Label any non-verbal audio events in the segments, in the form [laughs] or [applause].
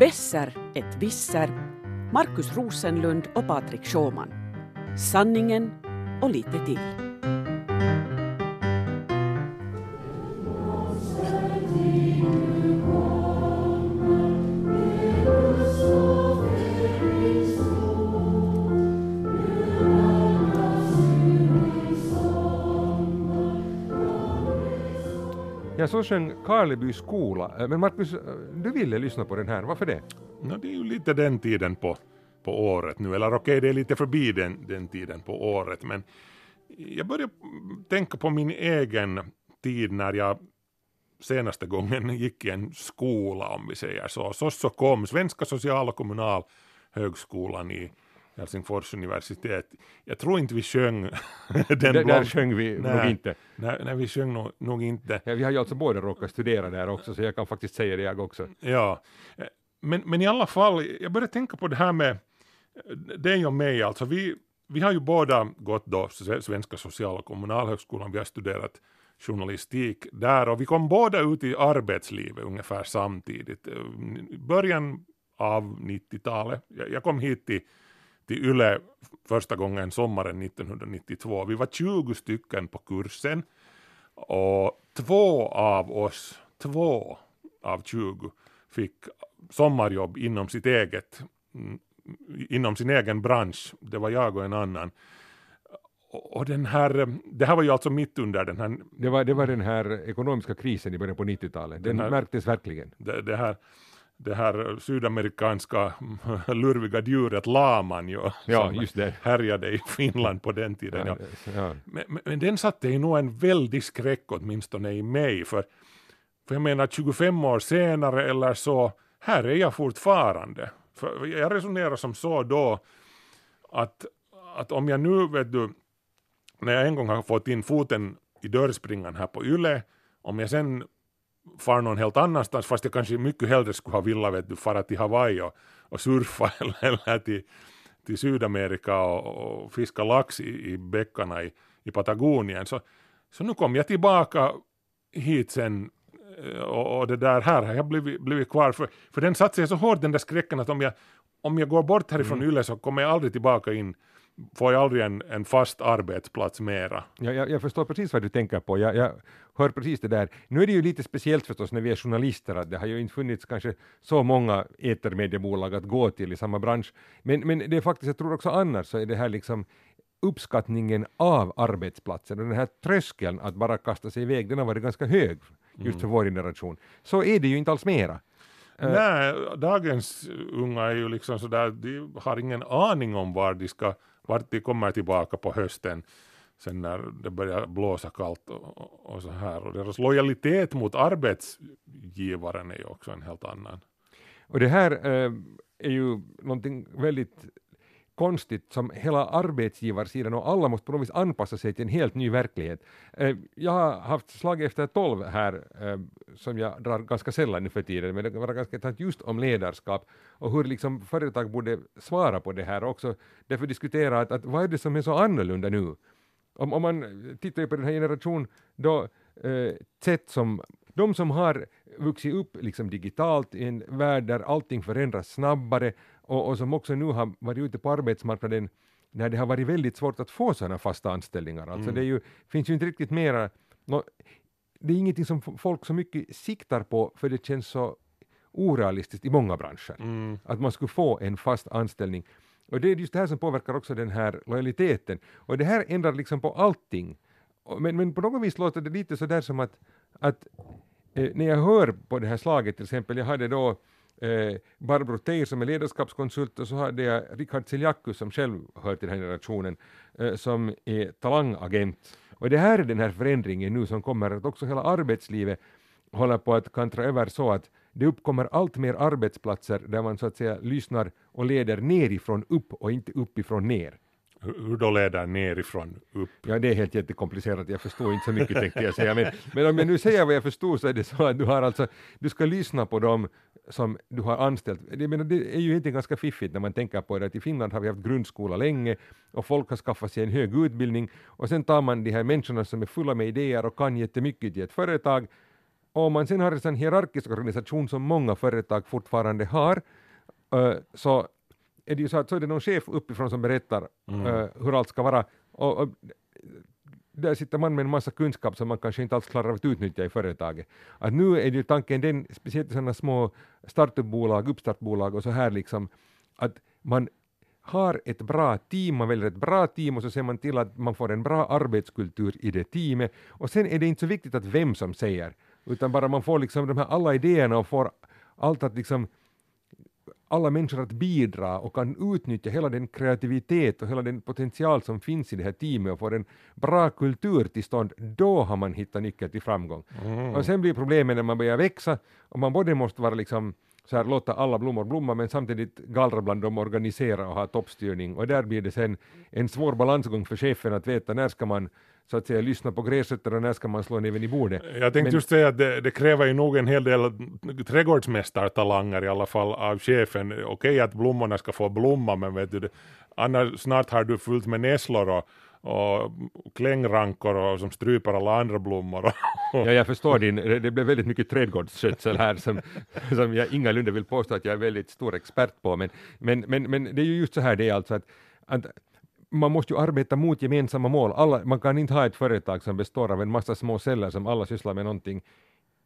Besser ett visser, Markus Rosenlund och Patrik Sjåman. Sanningen och lite till. Ja, så sjöng Karleby skola. Men Markus, du ville lyssna på den här, varför det? No, det är ju lite den tiden på, på året nu, eller okej, det är lite förbi den, den tiden på året, men jag började tänka på min egen tid när jag senaste gången [laughs] gick i en skola, om vi säger så. Sosso kom, Svenska social och kommunalhögskolan i Helsingfors universitet. Jag tror inte vi sjöng [laughs] den Där, där sjöng vi nog Nej. inte. Nej, nej, vi sjöng nog, nog inte. Ja, vi har ju alltså båda råkat studera där också, så jag kan faktiskt säga det jag också. Ja, Eh, men, men i alla fall, jag började tänka på det här med dig och mig, alltså vi, vi har ju båda gått då Svenska social och kommunalhögskolan, vi har studerat journalistik där och vi kom båda ut i arbetslivet ungefär samtidigt, Eh, början av 90-talet. Jag, jag kom hit till, till Yle första gången sommaren 1992, vi var 20 stycken på kursen och två av oss, två av 20 fick sommarjobb inom sitt eget, mm, inom sin egen bransch. Det var jag och en annan. Och den här, det här var ju alltså mitt under den här, Det var, det var den här ekonomiska krisen i början på 90-talet. Den Den här- märktes verkligen. det, det här det här sydamerikanska [laughs] lurviga djuret laman ju, Ja, som just det. härjade i Finland på den tiden. Ja. Ja. Men, men, den satte ju nog en väldig skräck åtminstone i mig. För, för jag menar 25 år senare eller så, här är jag fortfarande. För jag resonerar som så då att, att om jag nu, vet du, när jag en gång har fått in foten i dörrspringan här på Yle, om jag sen far någon helt annanstans, fast jag kanske mycket hellre skulle ha velat vet du, fara till Hawaii och, och surfa [laughs] eller, eller till, till Sydamerika och, och fiska lax i, i bäckarna i, i Patagonien. Så, så nu kom jag tillbaka hit sen eh, och, och det där här har jag blivit, blivit kvar. För, för den satte sig så hårt den där skräcken att om jag, om jag går bort härifrån Yle så kommer jag aldrig tillbaka in, får jag aldrig en, en fast arbetsplats mera. Ja, jag, jag förstår precis vad du tänker på. Jag, jag hör precis det där. Nu är det ju lite speciellt förstås när vi är journalister att det har ju inte funnits kanske så många etermediebolag att gå till i samma bransch. Men, men det är faktiskt, jag tror också annars så är det här liksom uppskattningen av arbetsplatsen och den här tröskeln att bara kasta sig iväg, den har varit ganska hög just för vår generation. Så är det ju inte alls mera. Eh. Nej, dagens unga är ju liksom sådär, de har ingen aning om var de ska, vart de kommer tillbaka på hösten sen när det börjar blåsa kallt och, och, och så här. Och deras lojalitet mot arbetsgivaren är ju också en helt annan. Och det här eh, är ju någonting väldigt konstigt som hela arbetsgivarsidan och alla måste på något vis anpassa sig till en helt ny verklighet. Eh, jag har haft slag efter tolv här eh, som jag drar ganska sällan nu för tiden, men det var ganska intressant just om ledarskap och hur liksom företag borde svara på det här och också därför diskutera att, att vad är det som är så annorlunda nu? Om, om man tittar på den här generationen då eh, sätt som de som har vuxit upp liksom digitalt i en värld där allting förändras snabbare och, och som också nu har varit ute på arbetsmarknaden när det har varit väldigt svårt att få sådana fasta anställningar. Alltså det är ju, finns ju inte riktigt mera, nå, det är ingenting som folk så mycket siktar på för det känns så orealistiskt i många branscher. Att man skulle få en fast anställning. Och det är just det här som påverkar också den här lojaliteten. Och det här ändrar liksom på allting. Men, men på något vis låter det lite sådär som att, att eh, när jag hör på det här slaget till exempel, jag hade då eh, Barbro Teir som är ledarskapskonsult och så hade jag Richard Seljaku som själv hör till den här generationen eh, som är talangagent. Och det här är den här förändringen nu som kommer att också hela arbetslivet håller på att kantra över så att det uppkommer allt mer arbetsplatser där man så att säga lyssnar och leder nerifrån upp och inte uppifrån ner. Hur, då leder nerifrån upp? Ja, det är helt jättekomplicerat, jag förstår inte så mycket tänkte jag säga, men, men om jag nu säger vad jag förstår så är det så att du har alltså, du ska lyssna på dem som du har anställt. Jag menar, det är ju egentligen ganska fiffigt när man tänker på det, att i Finland har vi haft grundskola länge och folk har skaffat sig en hög utbildning och sen tar man de här människorna som är fulla med idéer och kan jättemycket i ett företag Och om man sen har en sån hierarkisk organisation som många företag fortfarande har, så är det ju så att så är det någon chef uppifrån som berättar mm. uh, hur allt ska vara. Och, och, där sitter man med en massa kunskap som man kanske inte alls klarar av att utnyttja i företaget. Att nu är ju tanken den, speciellt i sådana små startupbolag, uppstartbolag och så här liksom, att man har ett bra team, man väljer ett bra team och så ser man till att man får en bra arbetskultur i det teamet. Och sen är det inte så viktigt att vem som säger, utan bara man får liksom de här alla idéerna och får allt att liksom alla människor att bidra och kan utnyttja hela den kreativitet och hela den potential som finns i det här teamet och får en bra kultur till stånd, då har man hittat nyckeln till framgång. Mm. Och sen blir problemet när man börjar växa och man både måste vara liksom så här, låta alla blommor blomma men samtidigt gallra bland dem, organisera och ha toppstyrning och där blir det sen en svår balansgång för chefen att veta när ska man så att säga lyssna på gräsrötter och när ska man slå näven i bordet. Jag tänkte men, just säga att det, det, kräver ju nog en hel del trädgårdsmästartalanger i alla fall av chefen. Okej okay, att blommorna ska få blomma men vet du, annars snart har du fullt med nässlor och och klängrankor och som stryper alla andra blommor. [laughs] ja, jag förstår din, det blev väldigt mycket trädgårdsskötsel här som, som jag ingalunda vill påstå att jag är väldigt stor expert på, men, men, men, men det är ju just så här det är alltså att, att man måste ju arbeta mot gemensamma mål. Alla, man kan inte ha ett företag som består av en massa små celler som alla sysslar med någonting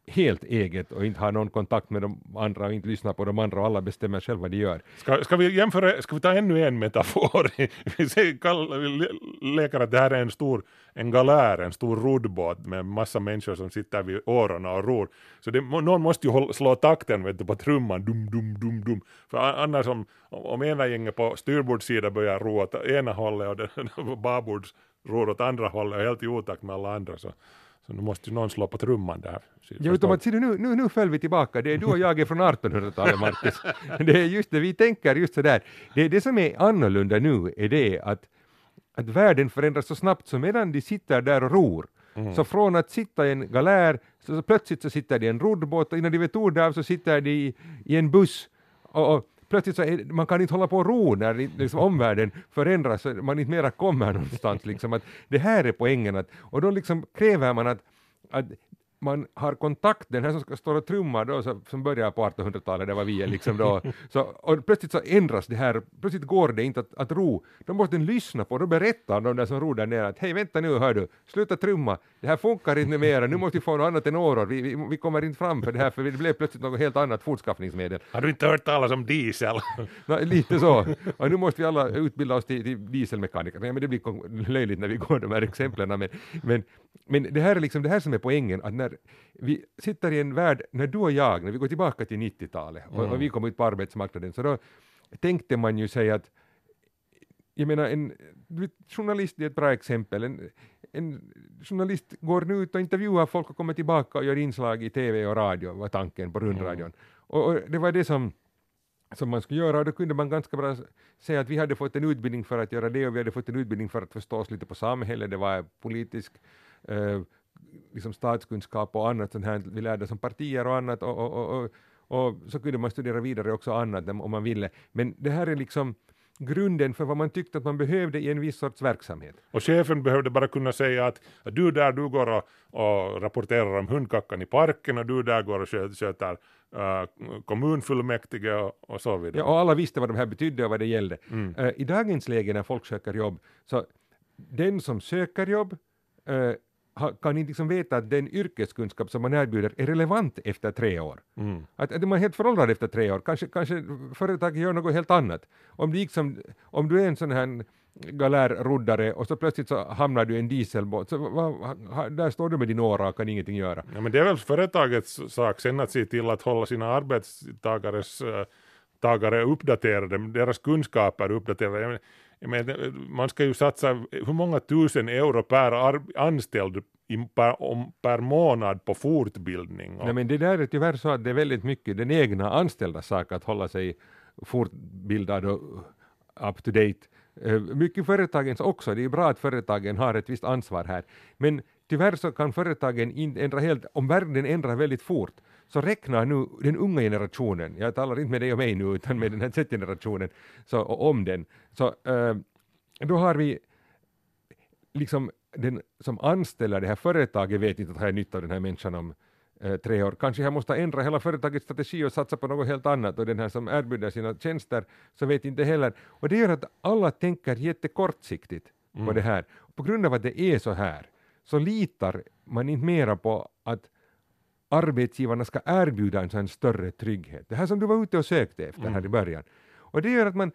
helt eget och inte har någon kontakt med de andra och inte lyssnar på de andra och alla bestämmer själva vad de gör. Ska, ska vi jämföra, ska vi ta ännu en metafor? [laughs] vi säger, leker att det här är en stor en galär, en stor roddbåt med massa människor som sitter vid årorna och ror. Så det, någon måste ju hålla, slå takten vet du, på trumman, dum, dum, dum, dum. För annars om, om ena gänget på styrbordssidan börjar ro åt ena hållet och [laughs] babords ror åt andra hållet och helt i otakt med alla andra så så nu måste ju någon slå på trumman där. Ja, utom att, nu, nu, nu föll vi tillbaka, det är du och jag är från 1800-talet, Marcus. [laughs] det är just det, vi tänker just sådär. Det, det som är annorlunda nu är det att, att världen förändras så snabbt, så medan de sitter där och ror, Mm. Så från att sitta i en galär, så, så plötsligt så sitter de i en roddbåt och innan de vet ordet av så sitter de i, i en buss. Och, och plötsligt så är, man kan inte hålla på och ro när liksom, omvärlden förändras, man inte mera kommer någonstans. Liksom, att det här är poängen, att, och då liksom kräver man att, att man har kontakt, den här som ska stå och trumma då, så, som börjar på 1800-talet, det var vi liksom då, så, och plötsligt så ändras det här, plötsligt går det inte att, att ro, då måste den lyssna på, då berättar de där som ror där nere att hej vänta nu hör du, sluta trumma, det här funkar inte mera, nu måste vi få något annat än åror, vi, vi, vi, kommer inte fram för det här, för det blev plötsligt något helt annat fortskaffningsmedel. Har du inte hört talas om diesel? [laughs] no, lite så, och nu måste vi alla utbilda oss till, till dieselmekaniker, ja, men det blir löjligt när vi går de här exemplen, men, men, men det här är liksom det här som är poängen, att när vi sitter i en värld, när du och jag, när vi går tillbaka till 90-talet och, mm. och, vi kom ut på arbetsmarknaden, så då tänkte man ju sig att, jag menar en journalist är ett bra exempel, en, en journalist går nu ut och intervjuar folk och kommer tillbaka och gör inslag i TV och radio, var tanken på rundradion. Mm. Och, och, det var det som som man skulle göra och då kunde man ganska bra säga att vi hade fått en utbildning för att göra det och vi hade fått en utbildning för att förstå oss lite på samhället, det var politisk eh, liksom statskunskap och annat sånt här, vi lärde oss om partier och annat och, och, och, och, så kunde man studera vidare också annat om man ville. Men det här är liksom grunden för vad man tyckte att man behövde i en viss sorts verksamhet. Och chefen behövde bara kunna säga att, att du där du går och, och rapporterar om hundkackan i parken och du där går och sköter uh, kommunfullmäktige och, och, så vidare. Ja, och alla visste vad de här betydde och vad det gällde. Mm. Uh, I dagens läge när folk söker jobb, så den som söker jobb uh, kan inte liksom veta att den yrkeskunskap som man erbjuder är relevant efter tre år. Mm. Att, att man är helt föråldrad efter tre år, kanske, kanske företaget gör något helt annat. Om, liksom, om du är en sån här galärroddare och så plötsligt så hamnar du i en dieselbåt, så va, där står du med din åra och kan ingenting göra. Ja, men det är väl företagets sak sen att se till att hålla sina arbetstagares uh, tagare uppdaterade, deras kunskaper uppdaterade menar, man ska ju satsa hur många tusen euro per anställd per, om, per månad på fortbildning. Nej, men det där är tyvärr så att det är väldigt mycket den egna anställda sak att hålla sig fortbildad och up to date. Eh, mycket företagens också, det är bra att företagen har ett visst ansvar här, men tyvärr så kan företagen inte ändra helt, om världen ändrar väldigt fort, så räknar nu den unga generationen, jag talar inte med dig och mig nu, utan med den här Z-generationen, så, om den, så äh, då har vi liksom den som anställer det här företaget vet inte att ha nytta av den här människan om eh, tre år. Kanske jag måste ändra hela företagets strategi och satsa på något helt annat och den här som erbjuder sina tjänster så vet inte heller. Och det gör att alla tänker jättekortsiktigt mm. på det här. På grund av att det är så här så litar man inte mera på att arbetsgivarna ska erbjuda en sån större trygghet. Det här som du var ute och sökte efter mm. här i början. Och det gör att man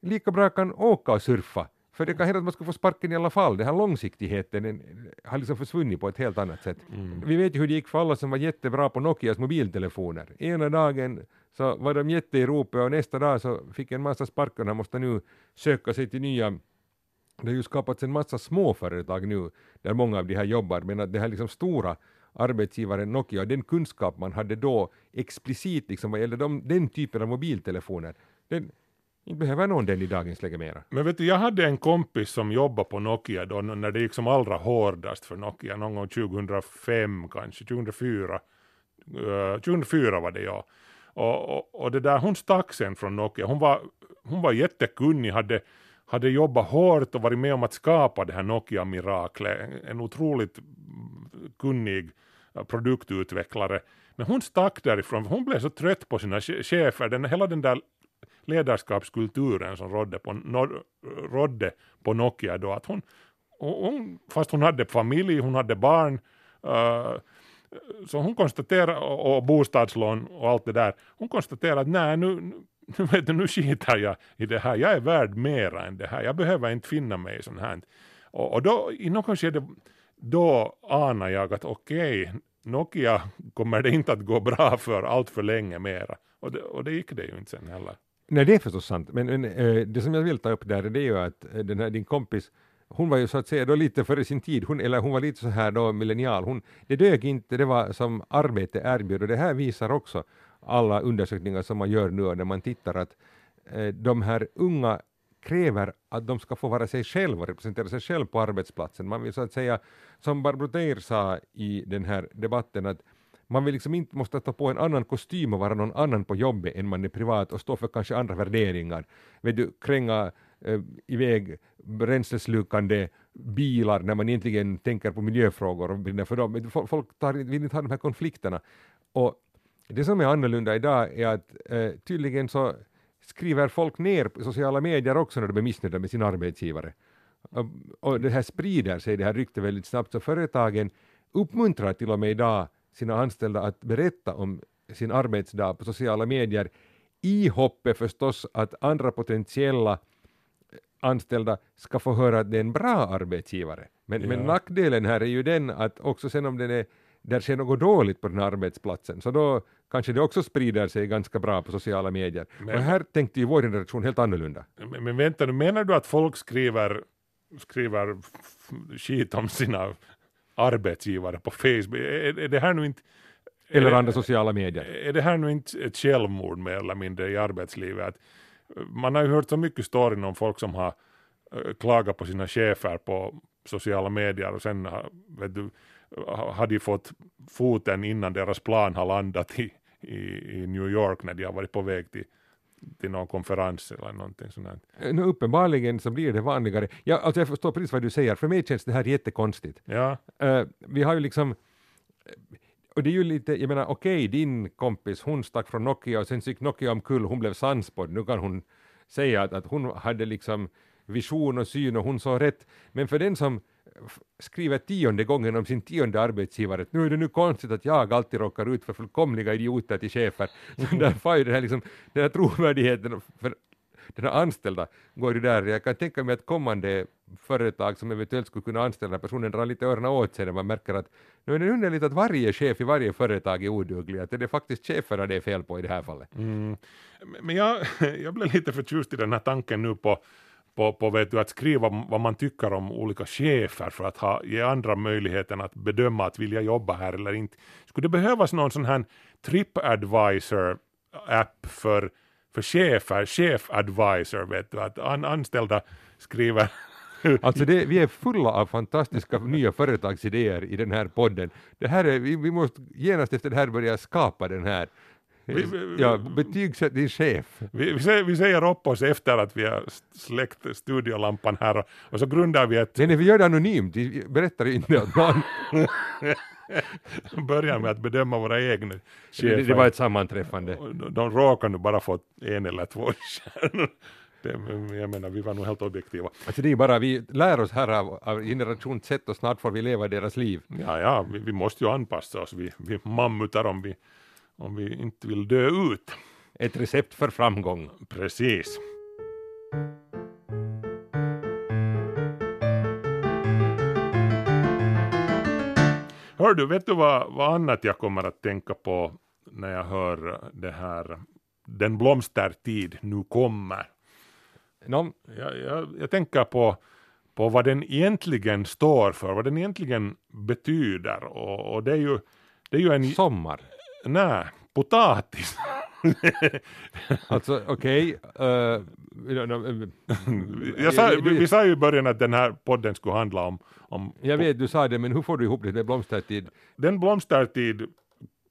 lika bra kan åka och surfa för det kan hända att man ska få sparken i alla fall. Den här långsiktigheten har liksom försvunnit på ett helt annat sätt. Mm. Vi vet ju hur det gick för alla som var jättebra på Nokias mobiltelefoner. Ena dagen så var de jätte i ropet och nästa dag så fick en massa sparken och måste nu söka sig till nya det har ju skapats en massa småföretag nu där många av de här jobbar men att det här liksom stora arbetsgivaren Nokia, den kunskap man hade då explicit liksom vad gäller de, den typen av mobiltelefoner, den, inte behöver någon den i dagens läge mera. Men vet du, jag hade en kompis som jobbade på Nokia då när det gick som allra hårdast för Nokia, någon gång 2005 kanske, 2004. Uh, 2004 var det ja. Och, och, och, det där, hon stack sen från Nokia, hon var, hon var jättekunnig, hade, hade jobbat hårt och varit med om att skapa det här Nokia-miraklet, en otroligt kunnig produktutvecklare. Men hon stack därifrån, hon blev så trött på sina chefer, den, hela den där ledarskapskulturen som rådde på, rådde på Nokia då, att hon, hon, fast hon hade familj, hon hade barn, uh, så hon konstaterar, och, bostadslån och allt det där, hon konstaterade att nej nu, [laughs] nu, vet du, nu skiter jag i det här, jag är värd mera än det här, jag behöver inte finna mig i sånt här. Och, och då, i något skede, då anar jag att okej, okay, Nokia kommer det inte att gå bra för allt för länge mera. Och det, och det gick det ju inte sen heller. Nej, det är förstås sant. Men, men äh, det som jag vill ta upp där det är ju att eh, den här, din kompis hon var ju så att säga då lite före sin tid, hon, eller hon var lite så här då millennial, hon, det dög inte, det var som arbete erbjöd och det här visar också alla undersökningar som man gör nu när man tittar att eh, de här unga kräver att de ska få vara sig själva och representera sig själv på arbetsplatsen. Man vill så att säga, som Barbro Teir sa i den här debatten, att man vill liksom inte måste ta på en annan kostym och vara någon annan på jobbet än man är privat och stå för kanske andra värderingar. Vet du, kränga eh, iväg bränsleslukande bilar när man egentligen tänker på miljöfrågor och brinner för dem. Folk tar, vill inte ha de här konflikterna. Och det som är annorlunda idag är att eh, tydligen så skriver folk ner på sociala medier också när de är missnöjda med sin arbetsgivare. Och, det här sprider sig, det här ryktet väldigt snabbt, så företagen uppmuntrar till och med idag sina anställda att berätta om sin arbetsdag på sociala medier i hoppet förstås att andra potentiella anställda ska få höra att det är en bra arbetsgivare. Men, ja. men nackdelen här är ju den att också sen om den är, där sker något dåligt på den här arbetsplatsen, så då kanske det också sprider sig ganska bra på sociala medier. Men, och här tänkte ju vår generation helt annorlunda. Men, men vänta nu, menar du att folk skriver, skriver skit om sina arbetsgivare på Facebook. Är, är det här nu inte eller andra sociala medier. Är det här nu inte ett självmord mer eller mindre i arbetslivet? Att man har ju hört så mycket storyn om folk som har eh, klagat på sina chefer på sociala medier och sen vet du, har de fått foten innan deras plan har landat i, i, i New York när de har varit på väg till till någon konferens eller någonting sånt. Eh, nu uppenbarligen så blir det vanligare. Ja, alltså jag förstår precis vad du säger, för mig känns det här jättekonstigt. Ja. Uh, vi har ju liksom eh, och det är ju lite, jag menar okej, okay, din kompis hon stack från Nokia och sen gick Nokia omkull, hon blev sannspådd, nu kan hon säga att, att hon hade liksom vision och syn och hon sa rätt, men för den som skriver tionde gången om sin tionde arbetsgivare nu är det nu konstigt att jag alltid råkar ut för fullkomliga idioter till chefer. Så [laughs] därför är det här liksom, den här trovärdigheten för den här anställda går ju där. Jag kan tänka mig att kommande företag som eventuellt skulle kunna anställa personen drar lite öronen åt sig när man märker att nu är det underligt att varje chef i varje företag är oduglig, att det är faktiskt cheferna det är fel på i det här fallet. Mm. Men jag, [laughs] jag blev lite förtjust i den här tanken nu på på, på vet du, att skriva vad man tycker om olika chefer för att ha, ge andra möjligheten att bedöma att vilja jobba här eller inte. Skulle det behövas någon sån här TripAdvisor app för, för chefer, chefadvisor, vet du, att an, anställda skriver [laughs] Alltså det, vi är fulla av fantastiska nya företagsidéer i den här podden. Det här är, vi, vi måste genast efter det här börja skapa den här vi, vi, ja, betygsätt din chef. Vi, vi, säger, vi säger upp oss efter att vi har släckt studiolampan här och, och så grundar vi ett... Nej, nej, vi gör det anonymt, vi berättar inte åt någon. [laughs] börjar med att bedöma våra egna Det, det var ett sammanträffande. De, de råkar nu bara få en eller två stjärnor. Det, jag menar, vi var nog helt objektiva. Alltså det är bara, vi lär oss här av, av generations sätt och snart får vi leva deras liv. Ja, ja, vi, vi måste ju anpassa oss, vi, vi mammutar om vi, om vi inte vill dö ut. Ett recept för framgång. Precis. Hör du, vet du vad, vad annat jag kommer att tänka på när jag hör det här Den blomstertid nu kommer? No, Jag, jag, jag tänker på, på vad den egentligen står för, vad den egentligen betyder och, och det är ju, det är ju en, sommar. Nej, potatis. Alltså okej. jag sa, vi, vi sa ju i början att den här podden skulle handla om, om jag vet, du sa det, men hur får du ihop det med blomstertid? Den blomstertid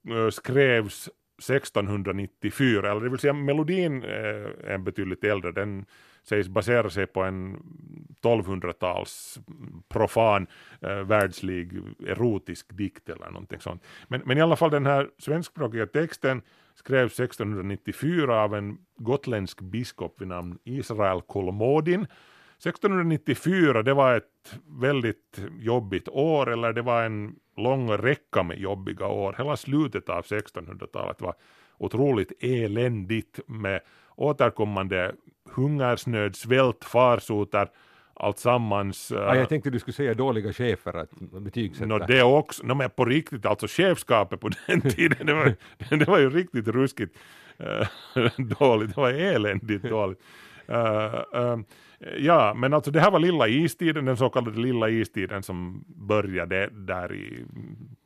eh, skrevs 1694, eller det vill säga melodin eh, är betydligt äldre, den sägs basera sig på en 1200-tals profan eh, världslig erotisk dikt eller någonting sånt. Men, men i alla fall den här svenskspråkiga texten skrevs 1694 av en gotländsk biskop vid namn Israel Kolmodin 1694 det var ett väldigt jobbigt år, eller det var en lång räcka med jobbiga år. Hela slutet av 1600-talet var otroligt eländigt med återkommande hungersnöd, svält, farsoter, allt sammans. Ah, jag tänkte du skulle säga dåliga chefer att betygsätta. No, det också, no, men på riktigt, alltså chefskapet på den [laughs] tiden, det var, det var ju riktigt ruskigt uh, [laughs] dåligt, det var eländigt dåligt. Uh, uh, ja, men alltså det här var lilla istiden, den så kallade lilla istiden som började där i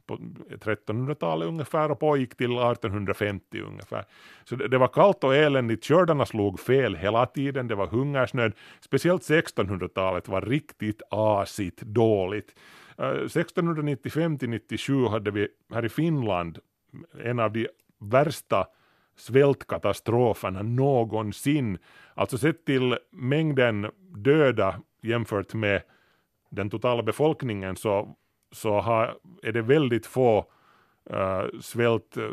på 1300-talet ungefär och pågick till 1850 ungefär. Så det, det, var kallt och eländigt, skördarna slog fel hela tiden, det var hungersnöd. Speciellt 1600-talet var riktigt asigt dåligt. Eh, uh, 1695 till 97 hade vi här i Finland en av de värsta svältkatastroferna någonsin. Alltså sett till mängden döda jämfört med den totala befolkningen så, så har, är det väldigt få uh, svält uh,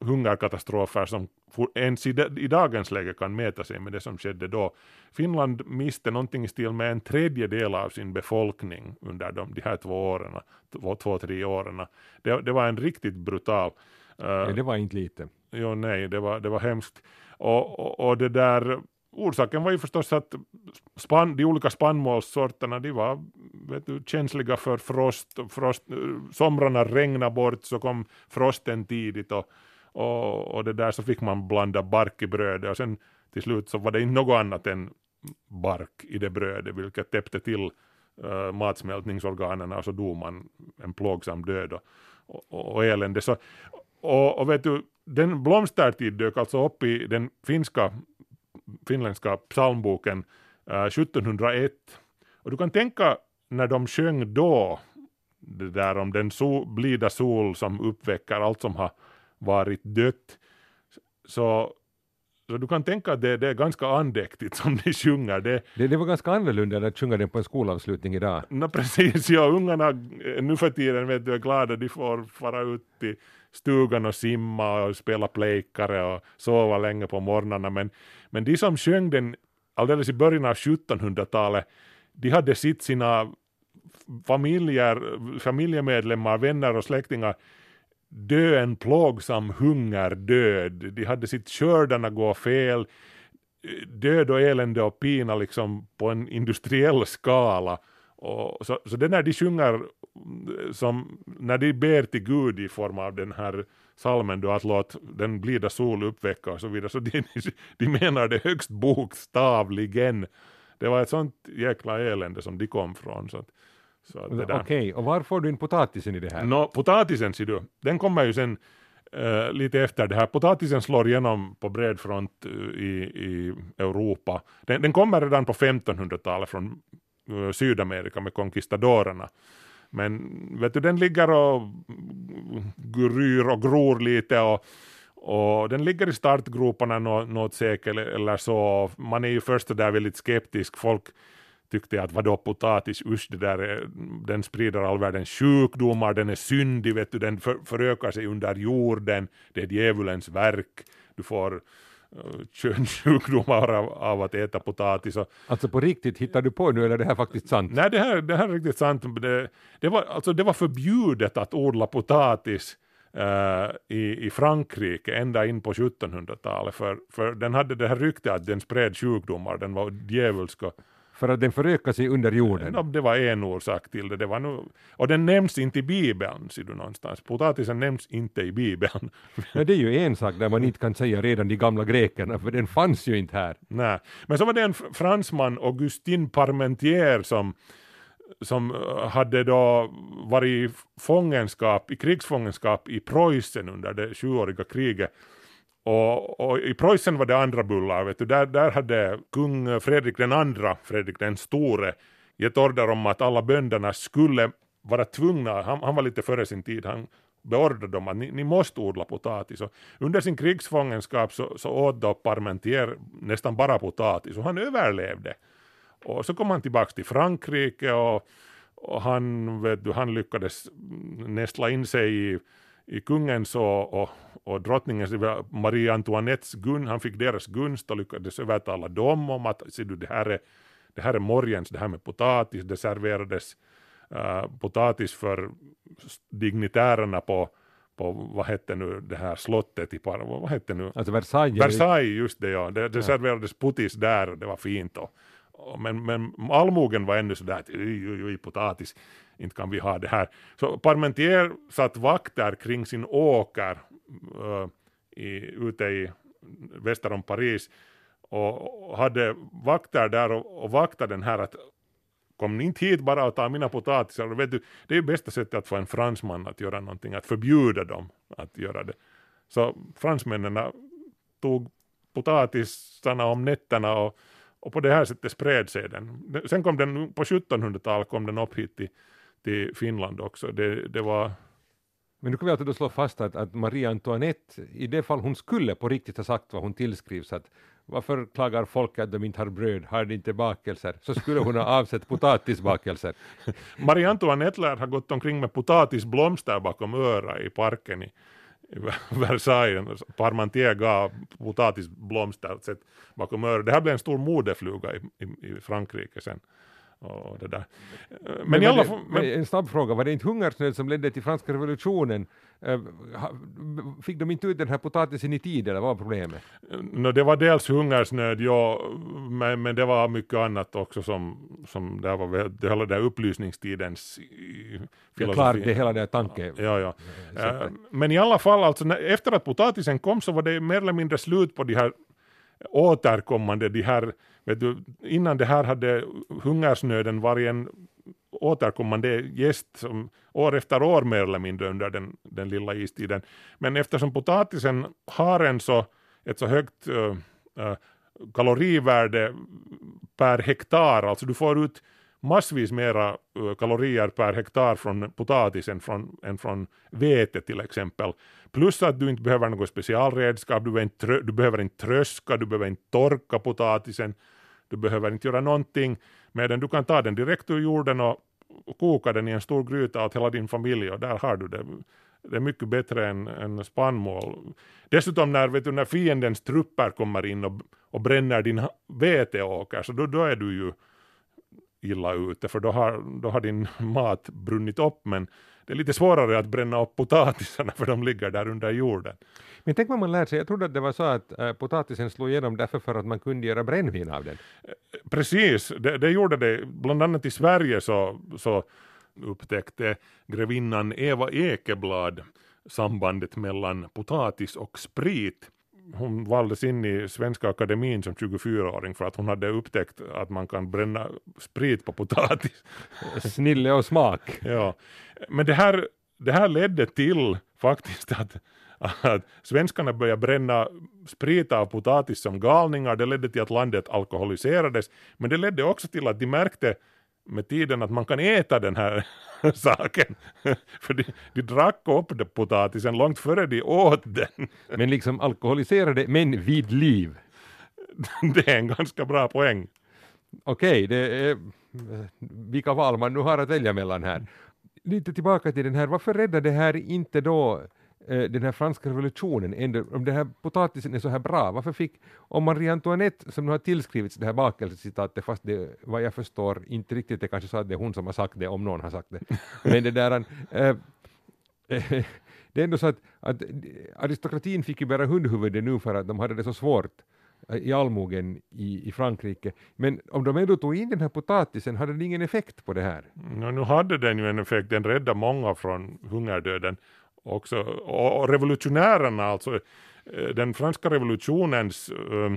hungerkatastrofer som ens i, i, dagens läge kan mäta sig med det som skedde då. Finland miste någonting i stil med en tredjedel av sin befolkning under de, de här två åren, två, två tre åren. Det, det var en riktigt brutal. Uh, ja, det var inte lite. Jo, nej, det var, det var hemskt. Och, och, och det där, orsaken var ju förstås att span, de olika spannmålssorterna de var vet du, känsliga för frost, frost. Somrarna regnade bort så kom frosten tidigt och, och, och det där så fick man blanda bark i brödet och sen till slut så var det inte något annat än bark i det brödet vilket täppte till eh, uh, matsmältningsorganen och så dog man en plågsam död och, och, och elände. Så, och, och vet du, den blomstertid dök alltså upp i den finska, finländska psalmboken eh, uh, 1701. Och du kan tänka när de sjöng då, det där om den sol, blida sol som uppväcker allt som har varit dött. Så, så du kan tänka att det, det är ganska andäktigt som de sjunger. Det, det, det var ganska annorlunda än att sjunga den på en skolavslutning idag. No, precis, ja, ungarna nu för tiden vet du, är glada, de får fara ut till stugan och simma och spela plejkare och sova länge på morgnarna. Men, men de som sjöng den alldeles i början av 1700-talet, de hade sitt sina familjer, familjemedlemmar, vänner och släktingar dö en plågsam hungerdöd. De hade sitt skördarna gå fel, död och elände och pina liksom på en industriell skala. Och så, så det när de sjunger, eh, som, när de ber till Gud i form av den här salmen då att låt den blida sol uppväcka och så vidare, så de, [laughs] de menar det högst bokstavligen. Det var ett sånt jäkla elände som de kom från. Så, så Okej, okay. och var får du in potatisen i det här? No, potatisen ser du, den kommer ju sen Uh, lite efter det här. Potatisen slår igenom på bred front uh, i, i Europa. Den, den kommer redan på 1500-talet från uh, Sydamerika med conquistadorerna. Men vet du, den ligger och gryr och gror lite och, och den ligger i startgroparna något, något sekel eller så. Man är ju först där väldigt skeptisk. Folk tyckte att vadå potatis, usch det där är, den sprider all världens sjukdomar, den är syndig, vet du, den för, förökar sig under jorden, det är djävulens verk, du får uh, könssjukdomar [laughs] av, av att äta potatis. Och, Alltså på riktigt, hittar du på nu eller är det här faktiskt sant? nej, det här, det här är riktigt sant. Det, det, var, alltså, det var förbjudet att odla potatis eh, i, i Frankrike ända in på 1700-talet, för, för den hade det här ryktet att den spred sjukdomar, den var djävulsk För att den förökar sig under jorden. No, det var en orsak till det. det var nu, och den nämns inte i Bibeln, ser du någonstans. Potatisen nämns inte i Bibeln. [laughs] Ja, det är ju en sak där man inte kan säga redan de gamla grekerna, för den fanns ju inte här. Nej. Men så var det en fr- fransman, Augustin Parmentier, som, som eh, hade då varit i fångenskap, i krigsfångenskap i Preussen under det sjuåriga kriget. Och, och i Preussen var det andra bullar, vet du. Där, där hade kung Fredrik den andra, Fredrik den store, gett order om att alla bönderna skulle vara tvungna, han, han var lite före sin tid, han beordrade dem att ni, ni måste odla potatis. Och under sin krigsfångenskap så, så åt då Parmentier nästan bara potatis och han överlevde. Och så kom han tillbaka till Frankrike och, och han, vet du, han lyckades nästla in sig i, i kungens och, och, och drottningens, Marie Antoinettes gun, han fick deras gunst och lyckades övertala dem om att ser du, det, här är, det här är morgens, det här med potatis, det serverades uh, potatis för dignitärerna på, på vad hette nu det här slottet i Par, vad hette nu? Alltså Versailles. Versailles, just det ja. Det, det serverades putis där och det var fint. Och, men, men allmogen var ännu sådär att oj, oj, oj, potatis, inte kan vi ha det här. Så Parmentier satt vakter kring sin åker uh, i, ute i väster om Paris och, hade vakter där och, och vaktade den här att kom ni inte hit bara och ta mina potatisar. Vet du, det är ju bästa sättet att få en fransman att göra någonting, att förbjuda dem att göra det. Så fransmännen tog potatisarna om nätterna och, och på det här sättet spred sig den. Sen kom den, på 1700-talet kom den upp hit till, till Finland också. Det, det var, Men nu kan vi alltså då slå fast att, att Marie Antoinette, i det fall hon skulle på riktigt ha sagt vad hon tillskrivs, att varför klagar folk att de inte har bröd, har de inte bakelser, så skulle hon ha [laughs] avsett potatisbakelser. Marie Antoinette lär ha gått omkring med potatisblomster bakom öra i parken i, i [laughs] Versailles. Parmentier gav potatisblomster bakom öronen. Det här blev en stor modefluga i, i, i Frankrike sen. Och det där. Men, Men, i alla fall, men, en snabb fråga, var det inte hungersnöd som ledde till franska revolutionen? Eh, Fick de inte ut den här potatisen i tid eller vad var problemet? no, det var dels hungersnöd, ja, men, men det var mycket annat också som, som det var det hela där upplysningstidens i- Jag klarade det hela den tanken. Ja, ja. sättet. Eh, Men i alla fall, alltså, efter att potatisen kom så var det mer eller mindre slut på de här återkommande, de här, vet du, innan det här hade hungersnöden varit en återkommande gäst som år efter år mer eller mindre under den, den lilla istiden. Men eftersom potatisen har en så, ett så högt uh, uh, kalorivärde per hektar, alltså du får ut massvis mera kalorier per hektar från potatis än från, än från vete till exempel. Plus att du inte behöver något specialredskap, du behöver inte, trö- du behöver inte tröska, du behöver inte torka potatisen, du behöver inte göra någonting med den. Du kan ta den direkt ur jorden och, koka den i en stor gryta åt hela din familj och där har du det. Det är mycket bättre än, än spannmål. Dessutom när, vet du, när fiendens trupper kommer in och, och bränner din veteåker så då, då är du ju illa ute för då har, då har din [laughs] mat brunnit upp men det är lite svårare att bränna upp potatisarna för de ligger där under jorden. Men tänk vad man lär sig, jag trodde att det var så att äh, potatisen slog igenom därför för att man kunde göra brännvin av den. Precis, det, det gjorde det. Bland annat i Sverige så, så upptäckte grevinnan Eva Ekeblad sambandet mellan potatis och sprit. Hon valdes in i Svenska Akademin som 24-åring för att hon hade upptäckt att man kan bränna sprit på potatis. [laughs] Snille och smak. Ja. Men det här, det här ledde till faktiskt att, att svenskarna började bränna sprit av potatis som galningar. Det ledde till att landet alkoholiserades. Men det ledde också till att de märkte med tiden att man kan äta den här [laughs] saken. [laughs] För de, de drack upp det potatisen långt före de åt den. [laughs] Men liksom alkoholiserade men vid liv. Det är en ganska bra poäng. okej, det är eh, vilka val man nu har att välja mellan här. Lite tillbaka till den här, varför räddade det här inte då den här franska revolutionen, ändå, om den här potatisen är så här bra, varför fick, om Marie Antoinette som nu har tillskrivits det här bakelsecitatet, fast det vad jag förstår inte riktigt, det kanske så att det är hon som har sagt det, om någon har sagt det, [laughs] men det där, äh, [laughs] det är ändå så att, att aristokratin fick ju bära hundhuvudet nu för att de hade det så svårt i allmogen i, i Frankrike. Men om de ändå tog in den här potatisen, hade det ingen effekt på det här? No, nu hade den ju en effekt, den räddade många från hungerdöden också. Och revolutionärerna, alltså eh, den franska revolutionens eh,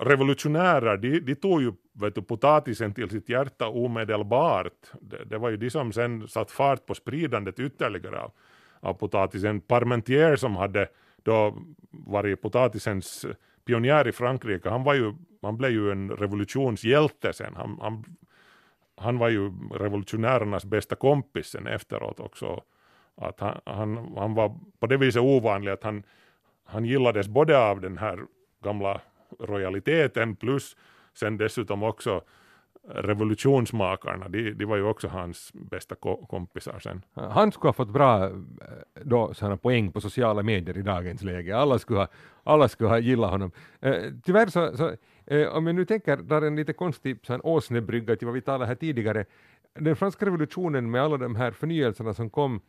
revolutionärer, de, de tog ju vet du, potatisen till sitt hjärta omedelbart. Det, det var ju de som sen satt fart på spridandet ytterligare av, av potatisen. Parmentier som hade då varit potatisens pionjär i Frankrike, han, var ju, han blev ju en revolutionshjälte sen. Han, han, han var ju revolutionärernas bästa kompis sen efteråt också. Att han, han, han var på det viset ovanlig att han, han gillades både av den här gamla rojaliteten plus sen dessutom också revolutionsmakarna, de, de var ju också hans bästa ko kompisar sen. Han skulle ha fått bra eh, då, sådana poäng på sociala medier i dagens läge. Alla skulle ha, alla skulle ha gillat honom. Eh, tyvärr så, så eh, om jag nu tänker, där är en lite konstig åsnebrygga till vad vi talade här tidigare. Den franska revolutionen med alla de här förnyelserna som kom,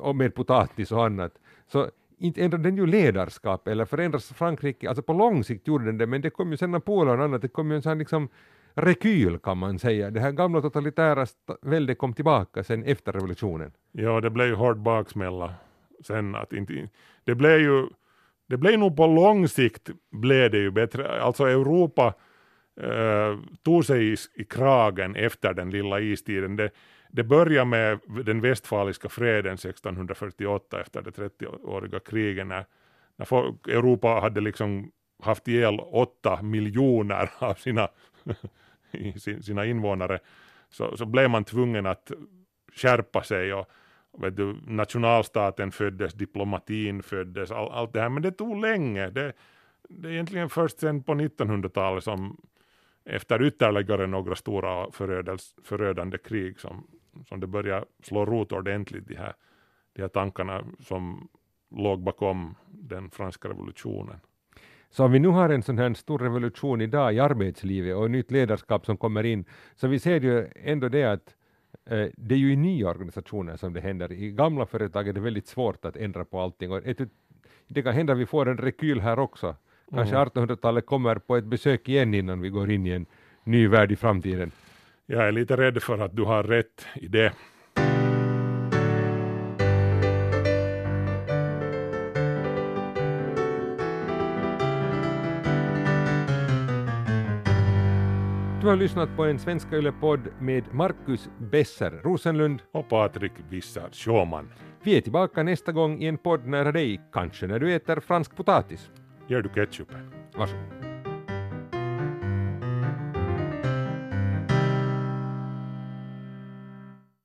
och med potatis och annat, så inte ändrade den ju ledarskap eller förändras Frankrike, alltså på lång sikt gjorde den det, men det kom ju sen Napoleon och annat, det kom ju en sån liksom rekyl kan man säga. Det här gamla totalitära väldet kom tillbaka sen efter revolutionen. Ja, det blev ju hård baksmälla sen. Att inte, det blev ju, det blev nog på lång sikt blev det ju bättre. Alltså Europa eh, tog sig i, i, kragen efter den lilla istiden. Det, det började med den västfaliska freden 1648 efter det 30-åriga kriget när, när folk, Europa hade liksom haft ihjäl åtta miljoner av sina [laughs] sina invånare, så, så blev man tvungen att skärpa sig och vet du, nationalstaten föddes, diplomatin föddes, all, allt det här, men det tog länge. Det, det är egentligen först sen på 1900-talet som efter ytterligare några stora förödande krig som, som det börjar slå rot ordentligt, de här, de här tankarna som låg bakom den franska revolutionen. Så om vi nu har en sån här stor revolution idag i arbetslivet och nytt ledarskap som kommer in, så vi ser ju ändå det att eh, det är ju i nya organisationer som det händer. I gamla företag är det väldigt svårt att ändra på allting. Och ett, det kan hända att vi får en rekyl här också. Kanske mm. 1800-talet kommer på ett besök igen innan vi går in i en ny värld i framtiden. Jag är lite rädd för att du har rätt i det. Du har lyssnat på en Svenska Yle-podd med Marcus Besser Rosenlund och Patrik Wissar Schåman. Vi är tillbaka nästa gång i en podd nära dig, kanske när du äter fransk potatis. Gör du ketchupen? Varsågod.